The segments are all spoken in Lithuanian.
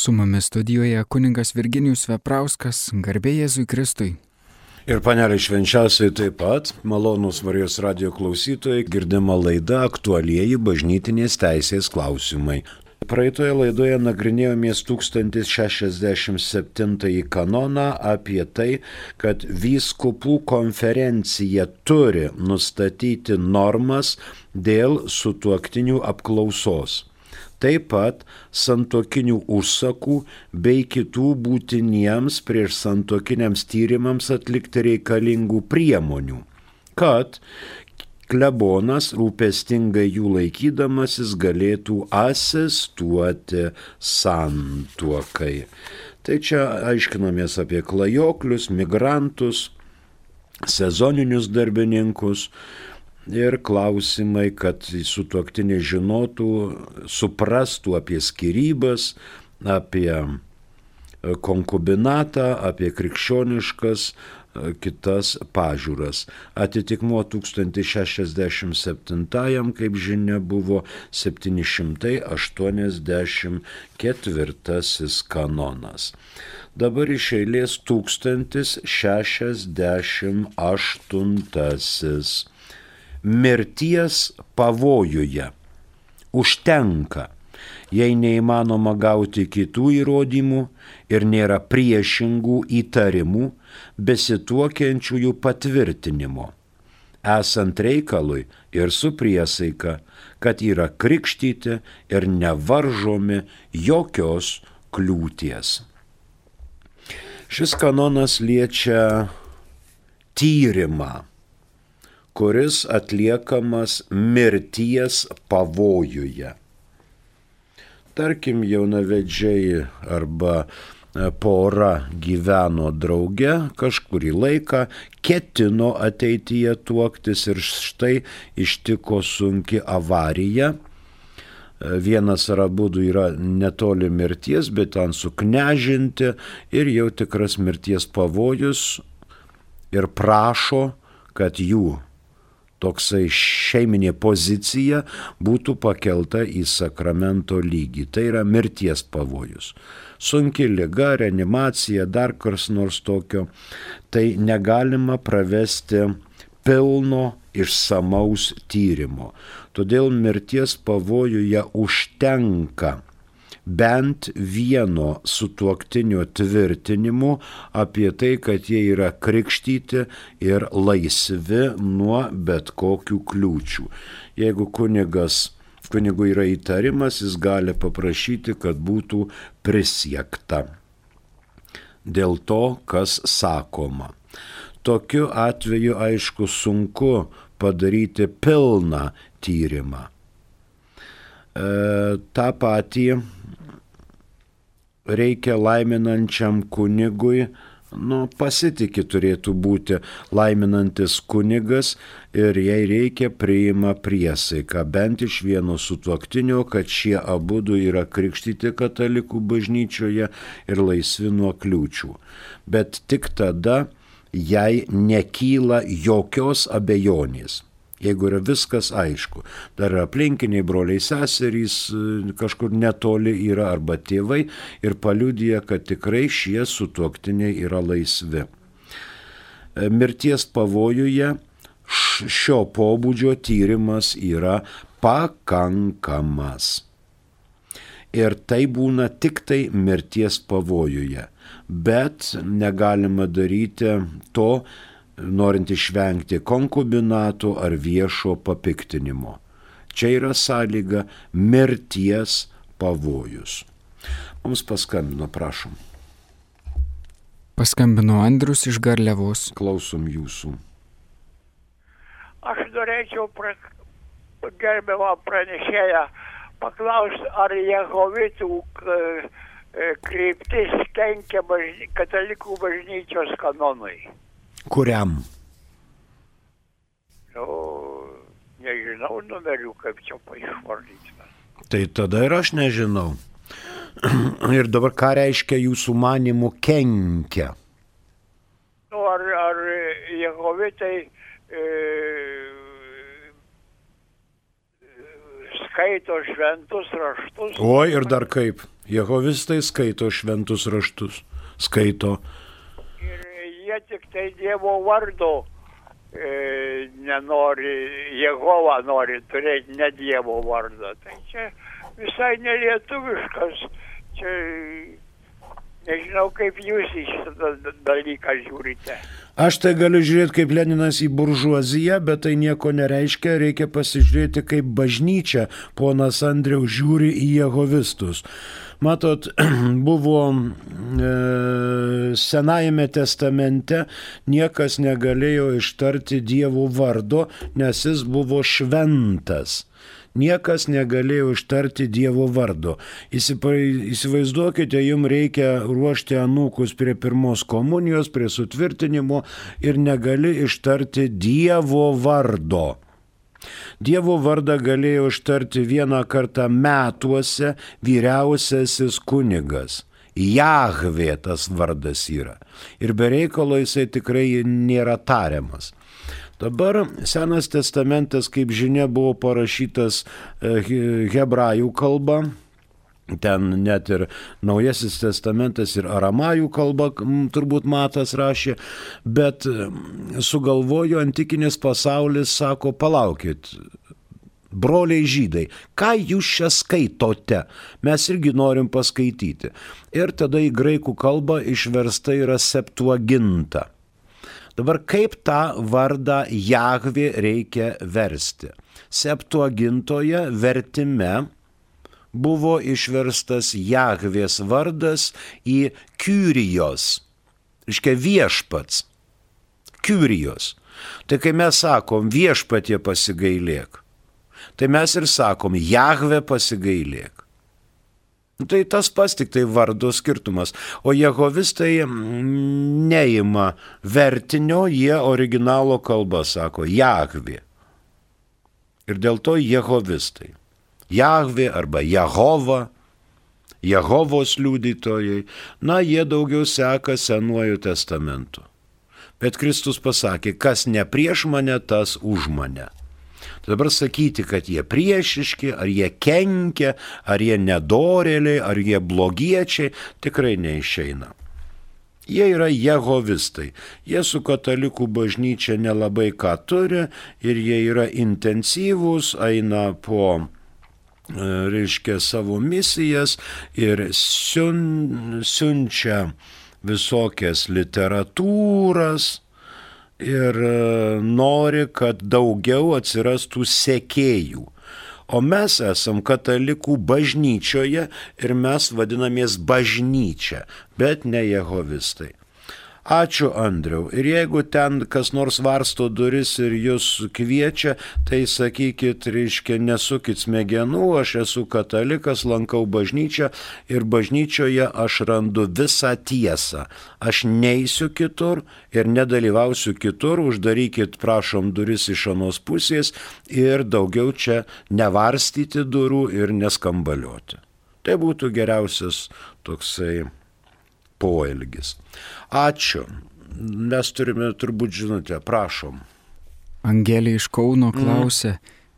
Su mumis studijoje kuningas Virginijus Veprauskas, garbė Jėzui Kristui. Ir panelė švenčiausiai taip pat, malonus Marijos radio klausytojai, girdima laida aktualieji bažnytinės teisės klausimai. Praeitoje laidoje nagrinėjomės 1067 kanoną apie tai, kad vyskupų konferencija turi nustatyti normas dėl sutuoktinių apklausos taip pat santokinių užsakų bei kitų būtiniems prieš santokiniams tyrimams atlikti reikalingų priemonių, kad klebonas rūpestingai jų laikydamasis galėtų asistuoti santuokai. Tai čia aiškinamės apie klajoklius, migrantus, sezoninius darbininkus, ir klausimai, kad sutuoktinė žinotų, suprastų apie skirybas, apie e, konkubinatą, apie krikščioniškas e, kitas pažiūras. Atitikmuo 1067, kaip žinia, buvo 784 kanonas. Dabar iš eilės 1068 mirties pavojuje. Užtenka, jei neįmanoma gauti kitų įrodymų ir nėra priešingų įtarimų besituokiančiųjų patvirtinimo. Esant reikalui ir su priesaika, kad yra krikštyti ir nevaržomi jokios kliūties. Šis kanonas liečia tyrimą kuris atliekamas mirties pavojuje. Tarkim, jaunavedžiai arba e, pora gyveno drauge kažkurį laiką, ketino ateityje tuoktis ir štai ištiko sunki avarija. E, vienas ar abu yra netoli mirties, bet ten suknežinti ir jau tikras mirties pavojus ir prašo, kad jų toksai šeiminė pozicija būtų pakelta į sakramento lygį. Tai yra mirties pavojus. Sunki lyga, reanimacija, dar kas nors tokio. Tai negalima pravesti pilno išsamaus tyrimo. Todėl mirties pavojuje užtenka bent vieno sutuoktinio tvirtinimu apie tai, kad jie yra krikštyti ir laisvi nuo bet kokių kliūčių. Jeigu kunigas kunigui yra įtarimas, jis gali paprašyti, kad būtų prisiekta dėl to, kas sakoma. Tokiu atveju, aišku, sunku padaryti pilną tyrimą. E, tą patį reikia laiminančiam kunigui, nu, pasitikė turėtų būti laiminantis kunigas ir jai reikia priima priesaiką bent iš vieno sutuoktinio, kad šie abu du yra krikštyti katalikų bažnyčioje ir laisvi nuo kliūčių. Bet tik tada jai nekyla jokios abejonės jeigu yra viskas aišku. Dar aplinkiniai broliai seserys e, kažkur netoli yra arba tėvai ir paliudija, kad tikrai šie sutuoktiniai yra laisvi. E, mirties pavojuje šio pobūdžio tyrimas yra pakankamas. Ir tai būna tik tai mirties pavojuje. Bet negalima daryti to, norint išvengti konkubinato ar viešo papiktinimo. Čia yra sąlyga mirties pavojus. Mums paskambino, prašom. Paskambino Andrius iš Garliavos. Klausom jūsų. Aš norėčiau pra... gerbiamą pranešėją paklausti, ar Jehovitų e, kryptis kenkia bažny... katalikų bažnyčios kanonui. Kuriam? Nu, nežinau numerių, kaip čia paišvardytume. Tai tada ir aš nežinau. ir dabar ką reiškia jūsų manimų kenkia? Nu, ar, ar Jehovitai e, skaito šventus raštus? Oi, ir dar kaip. Jehovistai skaito šventus raštus. Skaito. Jie tik tai Dievo vardo e, nenori, Jehova nori turėti ne Dievo vardą. Tai čia visai nelietuviškas. Čia nežinau, kaip jūs į šitą dalyką žiūrite. Aš tai galiu žiūrėti kaip Leninas į buržuaziją, bet tai nieko nereiškia, reikia pasižiūrėti kaip bažnyčia ponas Andriau žiūri į jehovistus. Matot, buvo e, Senajame testamente niekas negalėjo ištarti Dievo vardo, nes jis buvo šventas. Niekas negalėjo ištarti Dievo vardo. Įsivaizduokite, jums reikia ruošti anūkus prie pirmos komunijos, prie sutvirtinimo ir negali ištarti Dievo vardo. Dievo vardą galėjo ištarti vieną kartą metuose vyriausiasis kunigas. Jahvė tas vardas yra. Ir be reikalo jisai tikrai nėra tariamas. Dabar Senas testamentas, kaip žinia, buvo parašytas e, he- hebrajų kalba. Ten net ir Naujasis testamentas ir aramajų kalba turbūt Matas rašė, bet sugalvojo antikinis pasaulis, sako, palaukit, broliai žydai, ką jūs čia skaitote, mes irgi norim paskaityti. Ir tada į graikų kalbą išversta yra septuaginta. Dabar kaip tą vardą Jahvi reikia versti? Septuagintoje vertime buvo išverstas Jahvės vardas į Kyrijos, reiškia viešpats. Kyrijos. Tai kai mes sakom viešpatie pasigailėk, tai mes ir sakom Jahve pasigailėk. Nu, Tai tas pats tik tai vardo skirtumas. O jehovistai mm, neima vertinio, jie originalo kalbą sako Jahvi. Ir dėl to jehovistai. Jahvi arba Jehova, Jehovos liudytojai, na, jie daugiau seka Senuoju testamentu. Bet Kristus pasakė, kas ne prieš mane, tas už mane. Tai dabar sakyti, kad jie priešiški, ar jie kenkia, ar jie nedorėliai, ar jie blogiečiai, tikrai neišeina. Jie yra jehovistai. Jie su katalikų bažnyčia nelabai ką turi ir jie yra intensyvūs, eina po reiškia savo misijas ir siun, siunčia visokias literatūras ir e, nori, kad daugiau atsirastų sekėjų. O mes esam katalikų bažnyčioje ir mes vadinamės bažnyčia, bet ne jehovistai. Ačiū Andriau. Ir jeigu ten kas nors varsto duris ir jūs kviečia, tai sakykit, reiškia, nesukit smegenų, aš esu katalikas, lankau bažnyčią ir bažnyčioje aš randu visą tiesą. Aš neįsiu kitur ir nedalyvausiu kitur, uždarykit, prašom, duris iš anos pusės ir daugiau čia nevarstyti durų ir neskambalioti. Tai būtų geriausias toksai poelgis. Ačiū. Mes turime turbūt žinutę, prašom. Angelė iš Kauno klausė,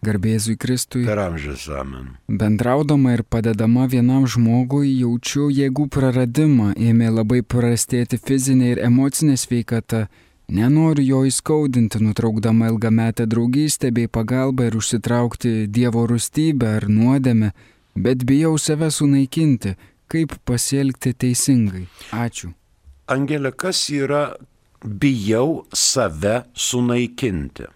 garbėzui Kristui. Per amžius amen. Bendraudama ir padedama vienam žmogui jaučiu jėgų praradimą, ėmė labai prastėti fizinė ir emocinė sveikata. Nenoriu jo įskaudinti, nutraukdama ilgametę draugystę bei pagalbą ir užsitraukti Dievo rūstybę ar nuodėmę, bet bijau save sunaikinti, kaip pasielgti teisingai. Ačiū. Angelė, kas yra bijau save sunaikinti?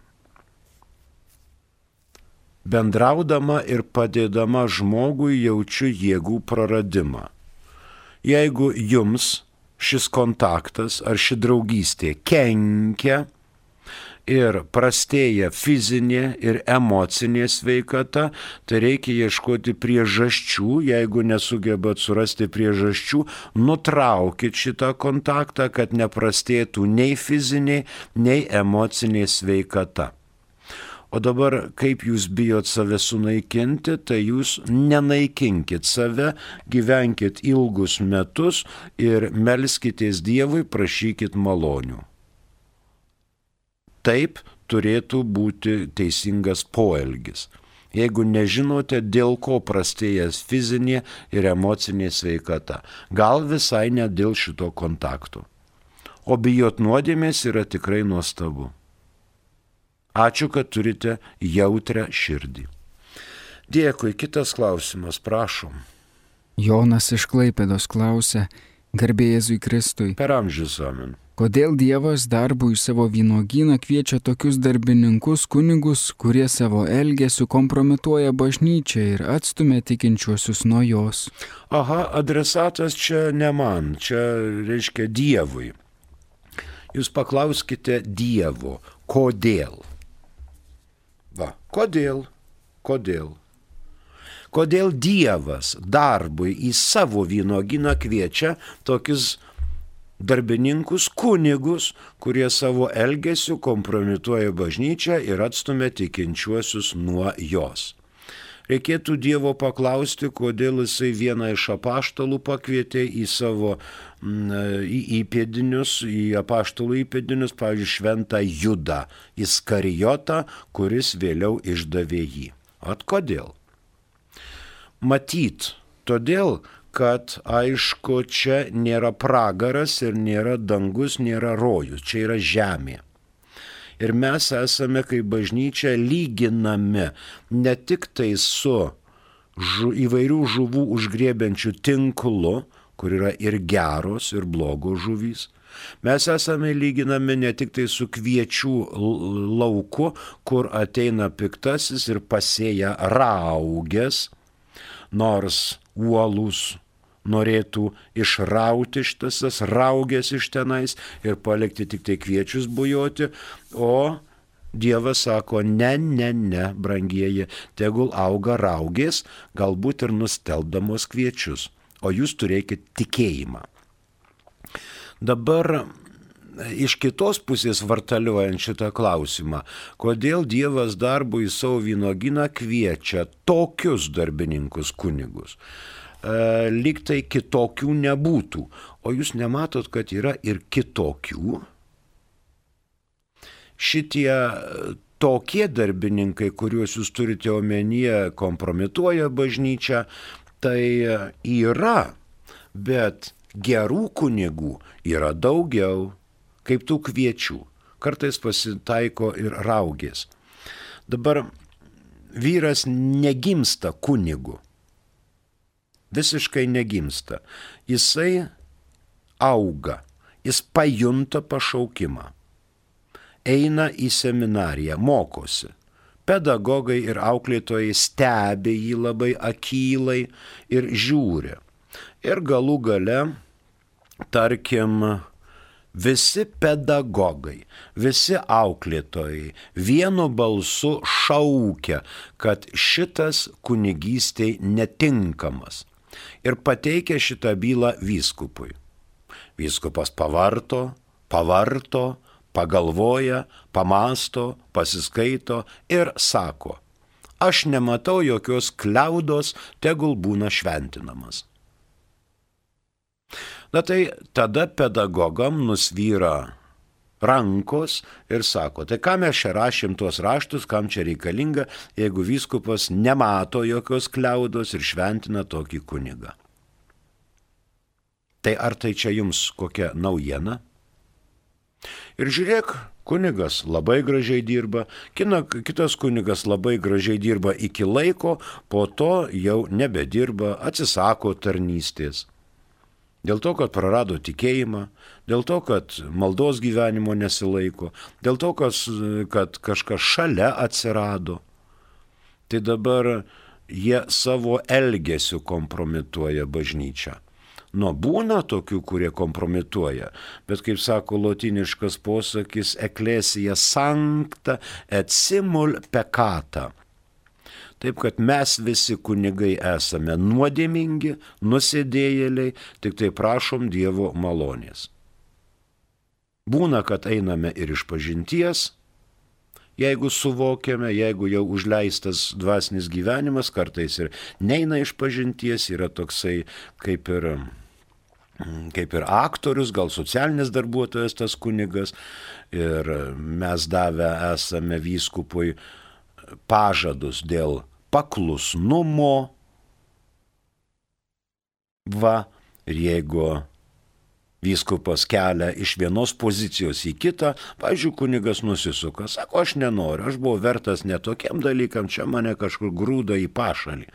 Bendraudama ir padėdama žmogui jaučiu jėgų praradimą. Jeigu jums šis kontaktas ar ši draugystė kenkia ir prastėja fizinė ir emocinė sveikata, tai reikia ieškoti priežasčių, jeigu nesugebat surasti priežasčių, nutraukit šitą kontaktą, kad neprastėtų nei fizinė, nei emocinė sveikata. O dabar, kaip jūs bijot save sunaikinti, tai jūs nenaikinkit save, gyvenkit ilgus metus ir melskitės Dievui, prašykit malonių. Taip turėtų būti teisingas poelgis. jeigu nežinote, dėl ko prastėjęs fizinė ir emocinė sveikata. Gal visai ne dėl šito kontakto. O bijot nuodėmės yra tikrai nuostabu. Ačiū, kad turite jautrę širdį. Dėkui, kitas klausimas, prašom. Jonas iš Klaipėdos klausė, garbė Jėzui Kristui. Per amžius amen. Kodėl Dievas darbui į savo vynogyną kviečia tokius darbininkus kunigus, kurie savo elgesiu kompromituoja bažnyčią ir atstumia tikinčiuosius nuo jos? Aha, adresatas čia ne man, čia reiškia Dievui. Jūs paklauskite Dievo, kodėl. Va, kodėl, kodėl. Kodėl Dievas darbui į savo vynogyną kviečia tokius darbininkus, kunigus, kurie savo elgesiu kompromituoja bažnyčią ir atstumia tikinčiuosius nuo jos. Reikėtų Dievo paklausti, kodėl jisai vieną iš apaštalų pakvietė į savo į įpėdinius, į apaštalų įpėdinius, pavyzdžiui, šventą Judą, Iskarijotą, kuris vėliau išdavė jį. At kodėl? Matyt, todėl, kad aišku, čia nėra pragaras ir nėra dangus, nėra rojus, čia yra žemė. Ir mes esame kaip bažnyčia lyginami ne tik tai su žu, įvairių žuvų užgriebiančių tinklu, kur yra ir geros, ir blogos žuvys. Mes esame lyginami ne tik tai su kviečių lauku, kur ateina piktasis ir pasėja raugės, nors uolus norėtų išrauti šitas raugės iš tenais ir palikti tik tai kviečius bujoti, o Dievas sako, ne, ne, ne, brangieji, tegul auga raugės, galbūt ir nustelbdamos kviečius, o jūs turėkite tikėjimą. Dabar iš kitos pusės vartaliuojant šitą klausimą, kodėl Dievas darbui savo vynoginą kviečia tokius darbininkus kunigus. E, lyg tai kitokių nebūtų. O jūs nematot, kad yra ir kitokių? Šitie tokie darbininkai, kuriuos jūs turite omenyje, kompromituoja bažnyčią, tai yra, bet gerų kunigų yra daugiau, kaip tų kviečių. Kartais pasitaiko ir raugės. Dabar vyras negimsta kunigu visiškai negimsta. Jisai auga, jis pajunta pašaukimą, eina į seminariją, mokosi. Pedagogai ir auklėtojai stebi jį labai akylai ir žiūri. Ir galų gale, tarkim, visi pedagogai, visi auklėtojai vienu balsu šaukia, kad šitas kunigystėj netinkamas ir pateikė šitą bylą vyskupui. Vyskupas pavarto, pavarto, pagalvoja, pamasto, pasiskaito ir sako, aš nematau jokios kliaudos, tegul būna šventinamas. Na tai tada pedagogam nusvyra rankos ir sako, tai ką mes čia rašėm tuos raštus, kam čia reikalinga, jeigu vyskupas nemato jokios kliaudos ir šventina tokį kunigą. Tai ar tai čia jums kokia naujiena? Ir žiūrėk, kunigas labai gražiai dirba, kina, kitas kunigas labai gražiai dirba iki laiko, po to jau nebedirba, atsisako tarnystės. Dėl to, kad prarado tikėjimą, dėl to, kad maldos gyvenimo nesilaiko, dėl to, kas, kad kažkas šalia atsirado. Tai dabar jie savo elgesiu kompromituoja bažnyčią. Nu, būna tokių, kurie kompromituoja, bet kaip sako lotiniškas posakis, eklesija sankta et simul pekata Taip kad mes visi kunigai esame nuodėmingi, nusidėjėliai, tik tai prašom Dievo malonės. Būna, kad einame ir iš pažinties, jeigu suvokiame, jeigu jau užleistas dvasinis gyvenimas, kartais ir neina iš pažinties, yra toksai kaip ir kaip ir aktorius, gal socialinis darbuotojas tas kunigas. Ir mes davę esame vyskupui pažadus dėl paklusnumo. Va, ir jeigu Vyskupas kelia iš vienos pozicijos į kitą, pažiūrėjau, kunigas nusisuka, sako, aš nenoriu, aš buvau vertas netokiam dalykam, čia mane kažkur grūda į pašalį.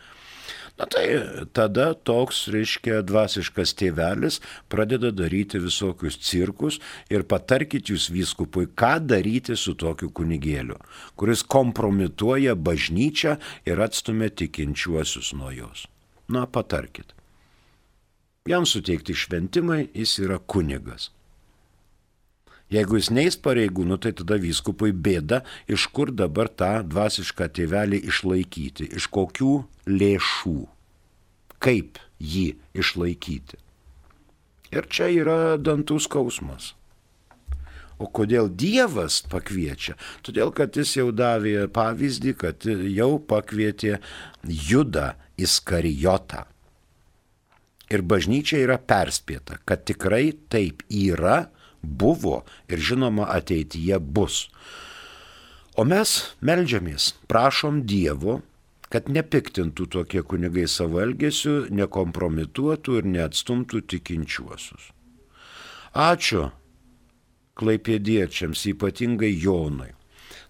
Na tai tada toks, reiškia, dvasiškas tėvelis pradeda daryti visokius cirkus ir patarkit jūs vyskupui, ką daryti su tokiu kunigėliu, kuris kompromituoja bažnyčią ir atstumia tikinčiuosius nuo jos. Na, patarkit jam suteikti šventimai, jis yra kunigas. Jeigu jis neįs pareigūnų, tai tada vyskupui bėda, iš kur dabar tą dvasišką tėvelį išlaikyti, iš kokių lėšų, kaip jį išlaikyti. Ir čia yra dantų skausmas. O kodėl Dievas pakviečia? Todėl, kad jis jau davė pavyzdį, kad jau pakvietė Judą Iskarijotą. Ir bažnyčia yra perspėta, kad tikrai taip yra, buvo ir žinoma ateityje bus. O mes melžiamės, prašom Dievo, kad nepiktintų tokie kunigai savo elgesiu, nekompromituotų ir neatstumtų tikinčiuosius. Ačiū klaipėdiečiams, ypatingai Jonui.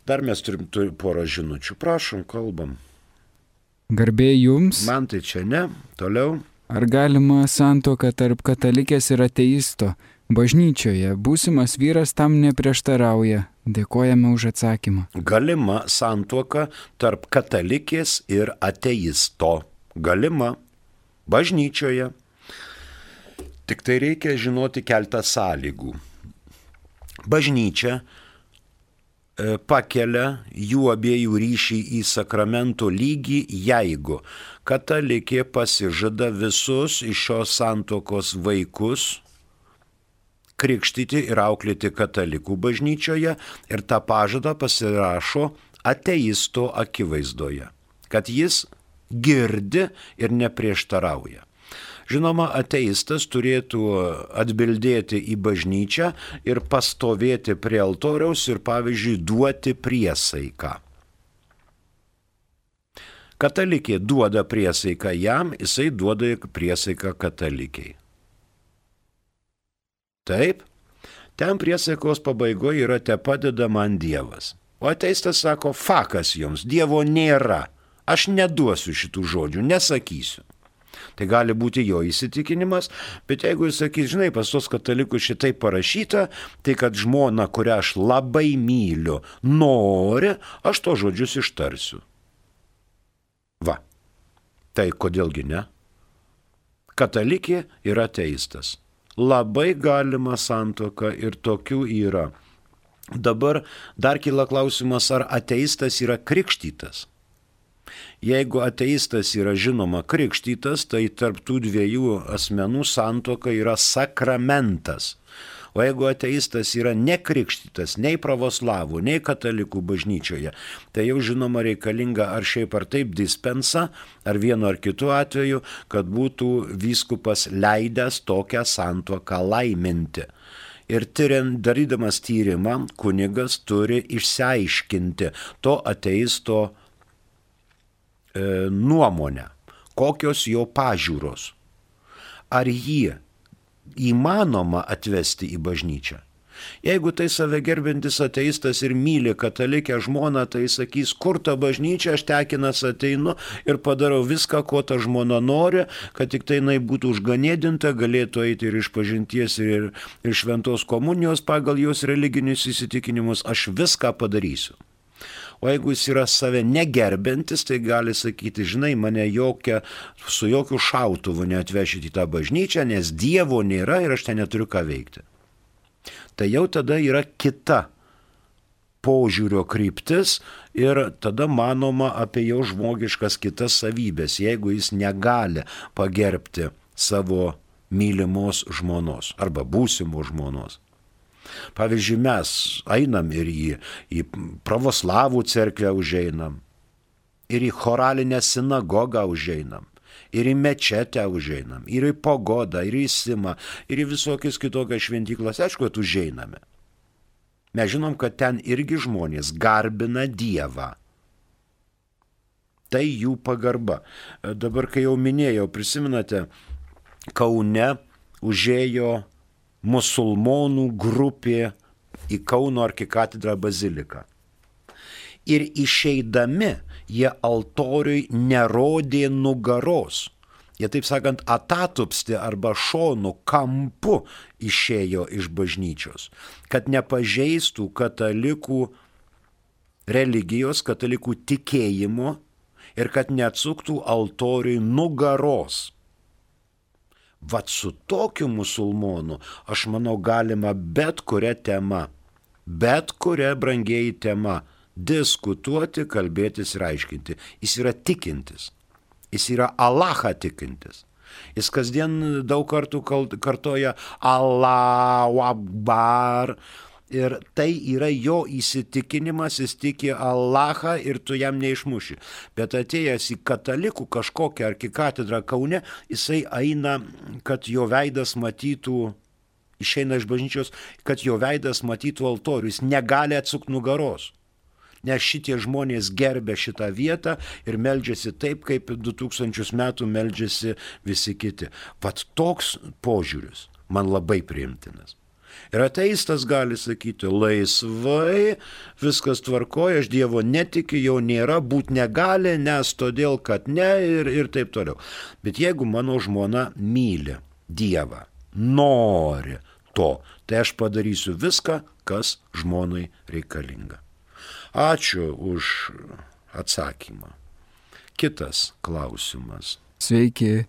Dar mes turim, turim porą žinučių. Prašom, kalbam. Garbė jums. Man tai čia ne. Toliau. Ar galima santoka tarp katalikės ir ateisto? Bažnyčioje būsimas vyras tam neprieštarauja. Dėkojame už atsakymą. Galima santuoka tarp katalikės ir ateisto. Galima. Bažnyčioje. Tik tai reikia žinoti keltą sąlygų. Bažnyčia E, pakelia jų abiejų ryšį į sakramento lygį, jeigu katalikė pasižada visus iš šios santokos vaikus krikštyti ir auklėti katalikų bažnyčioje ir tą pažadą pasirašo ateisto akivaizdoje, kad jis girdi ir neprieštarauja. Žinoma, ateistas turėtų atbildėti į bažnyčią ir pastovėti prie altoriaus ir, pavyzdžiui, duoti priesaiką. Katalikė duoda priesaiką jam, jisai duoda priesaiką katalikiai. Taip, ten priesaikos pabaigoje yra te padeda man Dievas. O ateistas sako, fakas jums, Dievo nėra. Aš neduosiu šitų žodžių, nesakysiu. Tai gali būti jo įsitikinimas, bet jeigu jis sakys, žinai, pas tos katalikus šitai parašyta, tai kad žmona, kurią aš labai myliu, nori, aš to žodžius ištarsiu. Va. Tai kodėlgi ne? Katalikė yra teistas. Labai galima santoka ir tokių yra. Dabar dar kyla klausimas, ar ateistas yra krikštytas. Jeigu ateistas yra žinoma krikštytas, tai tarptų dviejų asmenų santoka yra sakramentas. O jeigu ateistas yra nekrikštytas nei pravoslavų, nei katalikų bažnyčioje, tai jau žinoma reikalinga ar šiaip ar taip dispensa, ar vienu ar kitu atveju, kad būtų vyskupas leidęs tokią santuoką laiminti. Ir tyriant, darydamas tyrimą, kunigas turi išsiaiškinti to ateisto e, nuomonę, kokios jo pažiūros, ar jį įmanoma atvesti į bažnyčią. Jeigu tai save gerbintis ateistas ir myli katalikę žmoną, tai sakys, kur ta bažnyčia, aš tekinas ateinu ir padarau viską, ko ta žmona nori, kad tik tai jinai būtų užganėdinta, galėtų eiti ir iš pažinties, ir, ir šventos komunijos pagal jos religinius įsitikinimus, aš viską padarysiu. O jeigu jis yra save negerbintis, tai gali sakyti, žinai, mane jokia, su jokių šautuvų neatvešit į tą bažnyčią, nes Dievo nėra ir aš ten neturiu ką veikti. Tai jau tada yra kita požiūrio kryptis ir tada manoma apie jo žmogiškas kitas savybės, jeigu jis negali pagerbti savo mylimos žmonos arba būsimos žmonos. Pavyzdžiui, mes einam ir į, į pravoslavų cerkvę užeinam, ir į choralinę sinagogą užeinam, ir į mečetę užeinam, ir į pogodą, ir į simą, ir į visokias kitokias šventyklas, aišku, kad užeiname. Mes žinom, kad ten irgi žmonės garbina Dievą. Tai jų pagarba. Dabar, kai jau minėjau, prisiminate, Kaune užėjo musulmonų grupė į Kauno arkikatedrą baziliką. Ir išeidami jie altoriui nerodė nugaros. Jie taip sakant atatupsti arba šonų kampu išėjo iš bažnyčios, kad nepažeistų katalikų religijos, katalikų tikėjimo ir kad neatsuktų altoriui nugaros. Vat su tokiu musulmonu, aš manau, galima bet kuria tema, bet kuria brangiai tema diskutuoti, kalbėtis ir aiškinti. Jis yra tikintis. Jis yra Allahą tikintis. Jis kasdien daug kartų kartoja Allahu Akbar. Ir tai yra jo įsitikinimas, jis tiki Allahą ir tu jam neišmuši. Bet atėjęs į katalikų kažkokią arkikatedrą Kaune, jisai eina, kad jo veidas matytų, išeina iš bažnyčios, kad jo veidas matytų altorių, jis negali atsukti nugaros nes šitie žmonės gerbė šitą vietą ir meldžiasi taip, kaip 2000 metų meldžiasi visi kiti. Vat toks požiūris man labai priimtinas. Ir ateistas gali sakyti, laisvai, viskas tvarkoja, aš Dievo netikiu, jau nėra, būt negali, nes todėl, kad ne ir, ir taip toliau. Bet jeigu mano žmona myli Dievą, nori to, tai aš padarysiu viską, kas žmonai reikalinga. Ačiū už atsakymą. Kitas klausimas. Sveiki.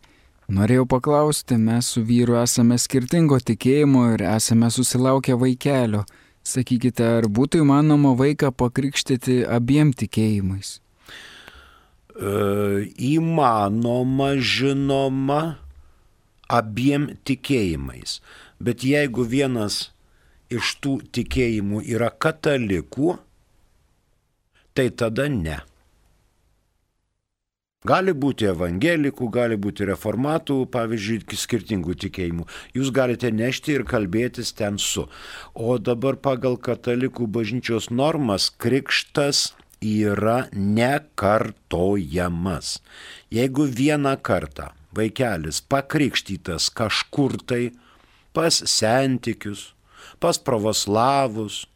Norėjau paklausti, mes su vyru esame skirtingo tikėjimo ir esame susilaukę vaikelio. Sakykite, ar būtų įmanoma vaiką pakrikštyti abiem tikėjimais? E, įmanoma, žinoma, abiem tikėjimais. Bet jeigu vienas iš tų tikėjimų yra katalikų, tai tada ne. Gali būti evangelikų, gali būti reformatų, pavyzdžiui, skirtingų tikėjimų. Jūs galite nešti ir kalbėtis ten su. O dabar pagal katalikų bažnyčios normas krikštas yra nekartojamas. Jeigu vieną kartą vaikelis pakrikštytas kažkur tai pas sentikius, pas pravoslavus,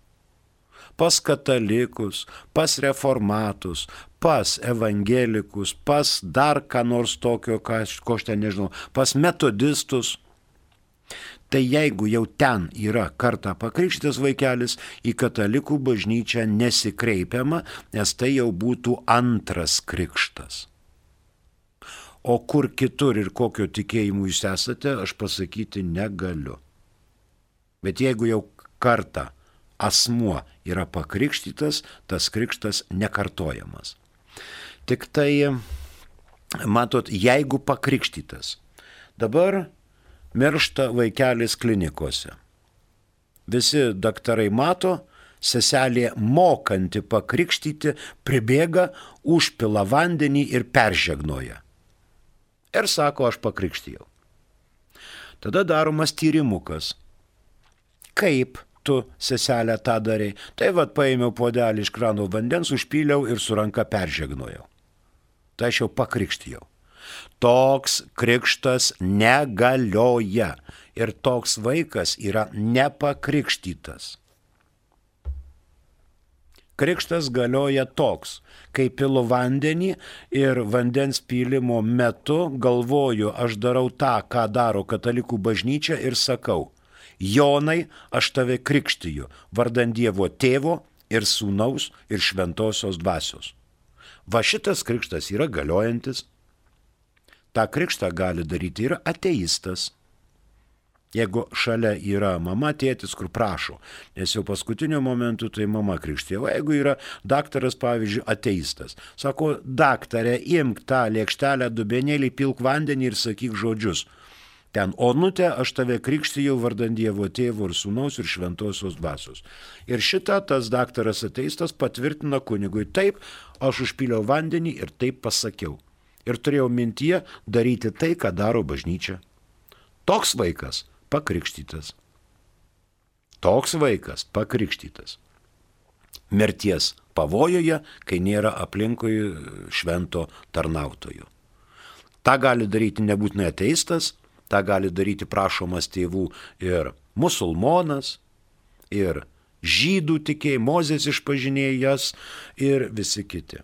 pas katalikus, pas reformatus, pas evangelikus, pas dar ką nors tokio, ką, ko aš ten nežinau, pas metodistus. Tai jeigu jau ten yra kartą pakrikštytas vaikelis, į katalikų bažnyčią nesikreipiama, nes tai jau būtų antras krikštas. O kur kitur ir kokio tikėjimu jūs esate, aš pasakyti negaliu. Bet jeigu jau kartą asmuo yra pakrikštytas, tas krikštas nekartojamas. Tik tai, matot, jeigu pakrikštytas, dabar miršta vaikelis klinikose. Visi daktarai mato, seselė mokanti pakrikštyti pribėga, užpila vandenį ir peržegnoja. Ir sako, aš pakrikštijau. Tada daromas tyrimukas. Kaip tu, seselė, tą darai. Tai vad paėmiau podelį iš krano vandens, užpyliau ir su ranka peržegnojau. Tai aš jau pakrikštijau. Toks krikštas negalioja ir toks vaikas yra nepakrikštytas. Krikštas galioja toks, kai pilu vandenį ir vandens pylimo metu galvoju, aš darau tą, ką daro katalikų bažnyčia ir sakau, Jonai, aš tave krikštiju, vardant Dievo tėvo ir sūnaus ir šventosios dvasios. Va šitas krikštas yra galiojantis. Ta krikštą gali daryti ir ateistas. Jeigu šalia yra mama, tėtis, kur prašo, nes jau paskutiniu momentu tai mama krikštė. O jeigu yra daktaras, pavyzdžiui, ateistas, sako, daktarė, imk tą lėkštelę, dubenėlį, pilk vandenį ir sakyk žodžius ten, onutė, aš tave krikštijau vardant Dievo tėvo ir sūnaus ir šventosios dvasios. Ir šitą tas daktaras ateistas patvirtina kunigui, taip, aš užpyliau vandenį ir taip pasakiau. Ir turėjau mintyje daryti tai, ką daro bažnyčia. Toks vaikas pakrikštytas. Toks vaikas pakrikštytas. mirties pavojuje, kai nėra aplinkui švento tarnautojo. Ta gali daryti nebūtinai ateistas, tą gali daryti prašomas tėvų ir musulmonas, ir žydų tikėjai, Mozės išpažinėjas ir visi kiti.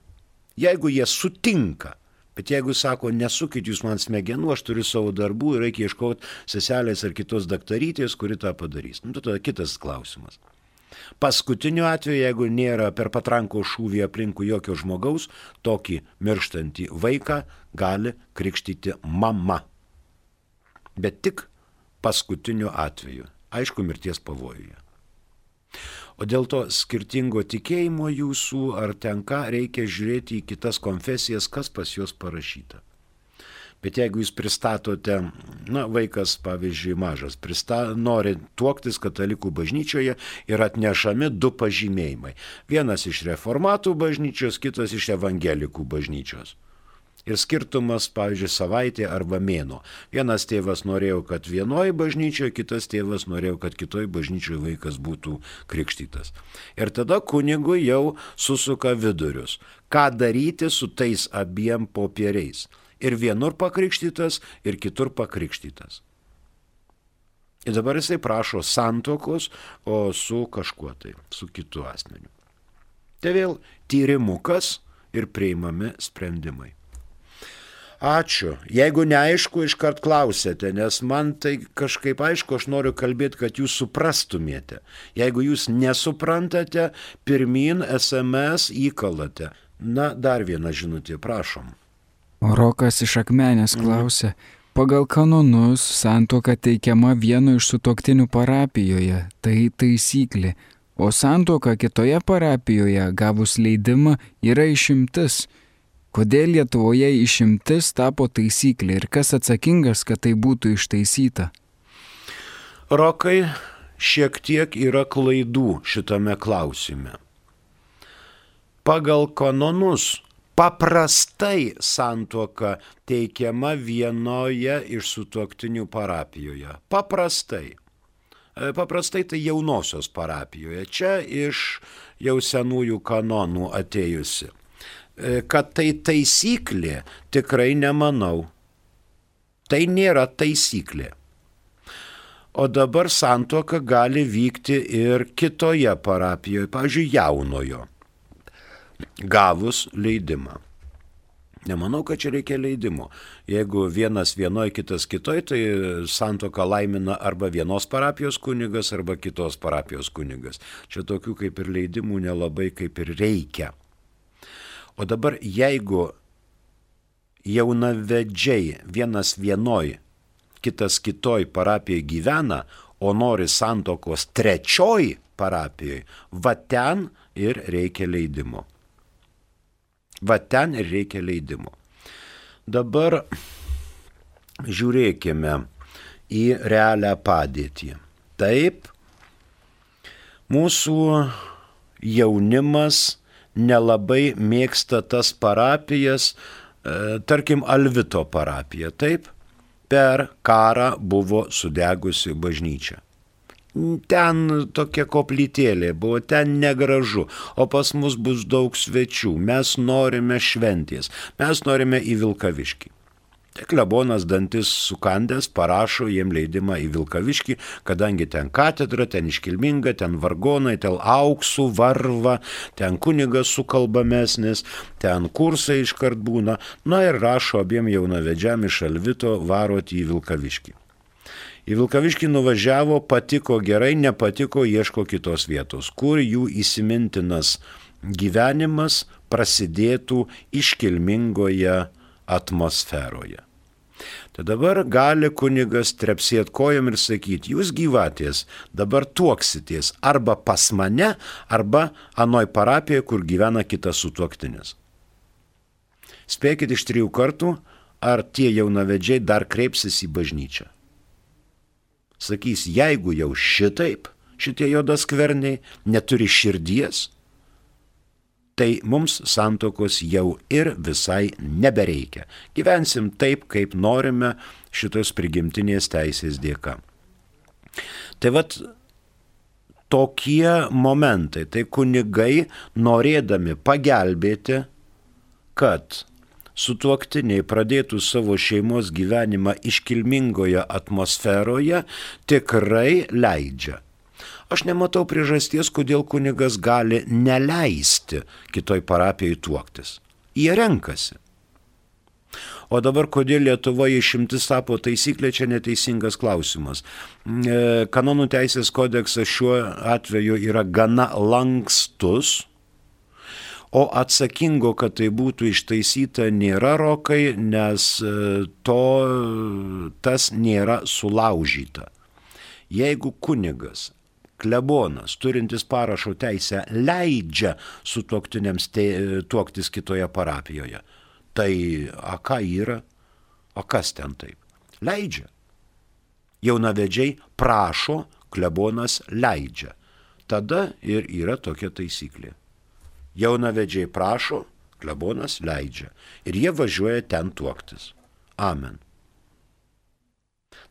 Jeigu jie sutinka, bet jeigu sako, nesukit jūs man smegenų, aš turiu savo darbų ir reikia ieškoti seselės ar kitos daktarytės, kuri tą padarys. Nu, tada kitas klausimas. Paskutiniu atveju, jeigu nėra per patranko šūvį aplinkų jokio žmogaus, tokį mirštantį vaiką gali krikštyti mama. Bet tik paskutiniu atveju, aišku, mirties pavojuje. O dėl to skirtingo tikėjimo jūsų ar tenka reikia žiūrėti į kitas konfesijas, kas pas juos parašyta. Bet jeigu jūs pristatote, na, vaikas, pavyzdžiui, mažas, prista, nori tuoktis katalikų bažnyčioje ir atnešami du pažymėjimai. Vienas iš reformatų bažnyčios, kitas iš evangelikų bažnyčios. Ir skirtumas, pavyzdžiui, savaitė arba mėno. Vienas tėvas norėjo, kad vienoje bažnyčioje, kitas tėvas norėjo, kad kitoje bažnyčioje vaikas būtų krikštytas. Ir tada kunigui jau susuka vidurius. Ką daryti su tais abiem popieriais? ir vienur pakrikštytas, ir kitur pakrikštytas. Ir dabar jisai prašo santokos, o su kažkuo tai, su kitu asmeniu. Tai vėl tyrimukas ir priimami sprendimai. Ačiū. Jeigu neaišku, iškart klausėte, nes man tai kažkaip aišku, aš noriu kalbėti, kad jūs suprastumėte. Jeigu jūs nesuprantate, pirmin SMS įkalate. Na, dar vieną žinutę, prašom. Rokas iš akmenės mhm. klausė, pagal kanonus santoka teikiama vieno iš sutoktinių parapijoje, tai taisyklė, o santoka kitoje parapijoje gavus leidimą yra išimtis. Kodėl Lietuvoje išimtis tapo taisyklė ir kas atsakingas, kad tai būtų ištaisyta? Rokai, šiek tiek yra klaidų šitame klausime. Pagal kanonus paprastai santuoka teikiama vienoje iš sutuoktinių parapijoje. Paprastai. E, paprastai tai jaunosios parapijoje. Čia iš jau senųjų kanonų atėjusi. E, kad tai taisyklė, tikrai nemanau. Tai nėra taisyklė. O dabar santuoka gali vykti ir kitoje parapijoje, pavyzdžiui, jaunojo gavus leidimą. Nemanau, kad čia reikia leidimo. Jeigu vienas vienoje, kitas kitoje, tai santoka laimina arba vienos parapijos kunigas, arba kitos parapijos kunigas. Čia tokių kaip ir leidimų nelabai kaip ir reikia. O dabar jeigu jaunavedžiai vienas vienoj, kitas kitoj parapijoje gyvena, o nori santokos trečioj parapijoje, va ten ir reikia leidimo. Va ten ir reikia leidimo. Dabar žiūrėkime į realią padėtį. Taip, mūsų jaunimas nelabai mėgsta tas parapijas, e, tarkim, Alvito parapija, taip, per karą buvo sudegusi bažnyčia ten tokia koplytėlė buvo, ten negražu, o pas mus bus daug svečių, mes norime šventės, mes norime į Vilkaviškį. Klebonas dantis sukandęs parašo jiem leidimą į Vilkaviškį, kadangi ten katedra, ten iškilminga, ten vargonai, ten auksų varva, ten kunigas sukalbamesnis, ten kursai iškart būna, na ir rašo abiem jaunavedžiam iš Alvito varoti į Vilkaviškį. Į Vilkaviškį nuvažiavo, patiko gerai, nepatiko, ieško kitos vietos, kur jų įsimintinas gyvenimas prasidėtų iškilmingoje atmosferoje. Tai dabar gali kunigas trepsėt kojom ir sakyti, jūs gyvatės, dabar tuoksitės arba pas mane, arba anoj parapijoje, kur gyvena kitas sutuoktinis. Spėkit iš trijų kartų, ar tie jaunavedžiai dar kreipsis į bažnyčią sakys, jeigu jau šitaip šitie jodas kverniai neturi širdies, tai mums santokos jau ir visai nebereikia. Gyvensim taip, kaip norime šitos prigimtinės teisės dėka. Tai vad, tokie momentai, tai kunigai norėdami pagelbėti, kad sutuoktiniai pradėtų savo šeimos gyvenimą iškilmingoje atmosferoje, tikrai leidžia. Aš nematau priežasties, kodėl kunigas gali neleisti kitoj parapijai tuoktis. Jie renkasi. O dabar kodėl Lietuvoje išimtis tapo taisyklė, čia neteisingas klausimas. E, kanonų teisės kodeksas šiuo atveju yra gana lankstus, o atsakingo, kad tai būtų ištaisyta, nėra rokai, nes e, to tas nėra sulaužyta. Jeigu kunigas klebonas, turintis parašo teisę, leidžia su tuoktiniams tuoktis kitoje parapijoje, Tai a ką yra? O kas ten taip? Leidžia. Jaunavedžiai prašo, klebonas leidžia. Tada ir yra tokia taisyklė. Jaunavedžiai prašo, klebonas leidžia. Ir jie važiuoja ten tuoktis. Amen.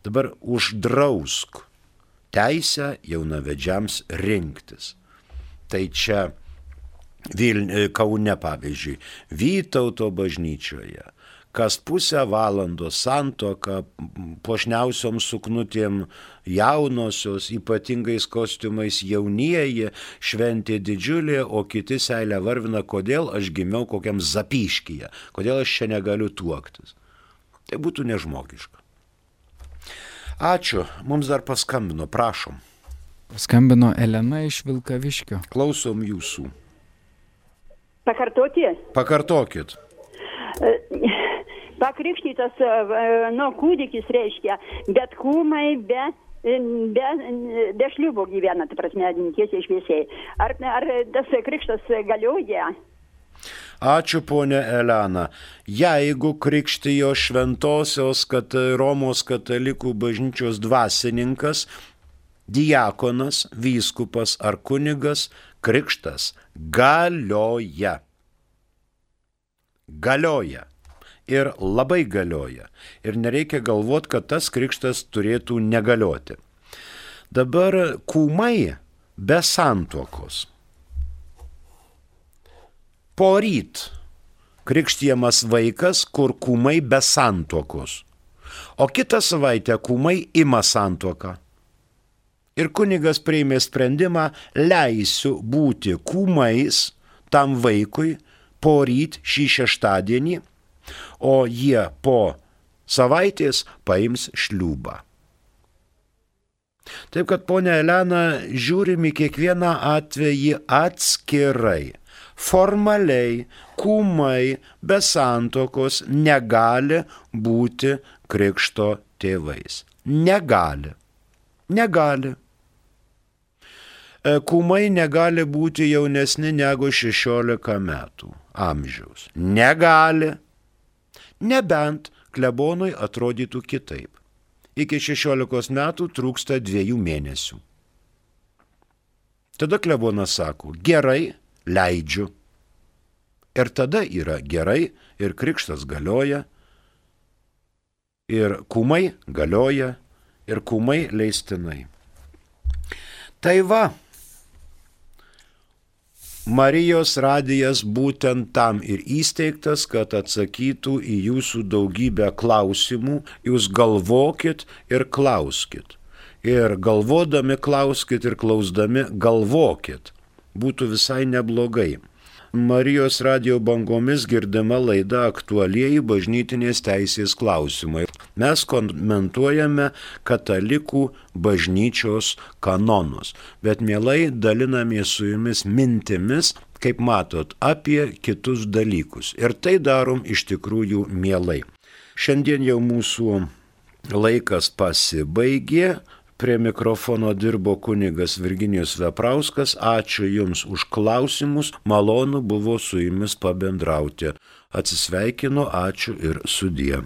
Dabar uždrausk teisę jaunavedžiams rinktis. Tai čia Vilniuje, Kaune pavyzdžiui, Vytauto bažnyčioje, kas pusę valandos santoka, pošniausiom suknutėm jaunosios, ypatingais kostiumais jaunieji, šventė didžiulė, o kiti seilę varvina, kodėl aš gimiau kokiam zapyškyje, kodėl aš čia negaliu tuoktis. Tai būtų nežmogiška. Ačiū, mums dar paskambino, prašom. Paskambino Elena iš Vilkaviškio. Klausom jūsų. Pakartoti? Pakartokit. E, pakrikštytas, nu, kūdikis reiškia, bet kūmai be, be, be šliubo gyvena, tai prasme, tiesiai šviesiai. Ar, ar tas krikštas galioja? Ačiū ponė Elena. Jeigu krikštijo šventosios kad Romos katalikų bažnyčios dvasininkas, diakonas, vyskupas ar kunigas, krikštas galioja. Galioja. Ir labai galioja. Ir nereikia galvoti, kad tas krikštas turėtų negalioti. Dabar kūmai be santuokos. Poryt krikštijamas vaikas, kur kūmai be santuokos. O kitą savaitę kūmai ima santuoką. Ir kunigas priėmė sprendimą, leisiu būti kūmais tam vaikui poryt šį šeštadienį, o jie po savaitės paims šliūbą. Taip kad, ponia Elena, žiūrim į kiekvieną atvejį atskirai. Formaliai kūmai be santokos negali būti krikšto tėvais. Negali. Negali. E, kūmai negali būti jaunesni negu 16 metų amžiaus. Negali. Nebent klebonui atrodytų kitaip. Iki 16 metų trūksta dviejų mėnesių. Tada klebonas sako, gerai, leidžiu. Ir tada yra gerai, ir krikštas galioja, ir kūmai galioja, ir kūmai leistinai. Tai va, Marijos radijas būtent tam ir įsteigtas, kad atsakytų į jūsų daugybę klausimų, jūs galvokit ir klauskit. Ir galvodami klauskit ir klausdami galvokit. Būtų visai neblogai. Marijos radio bangomis girdima laida aktualieji bažnytinės teisės klausimai. Mes komentuojame katalikų bažnyčios kanonus, bet mielai dalinamės su jumis mintimis, kaip matot, apie kitus dalykus. Ir tai darom iš tikrųjų mielai. Šiandien jau mūsų laikas pasibaigė. Prie mikrofono dirbo kunigas Virginijus Veprauskas. Ačiū Jums už klausimus. Malonu buvo su Jumis pabendrauti. Atsisveikinu, ačiū ir sudie.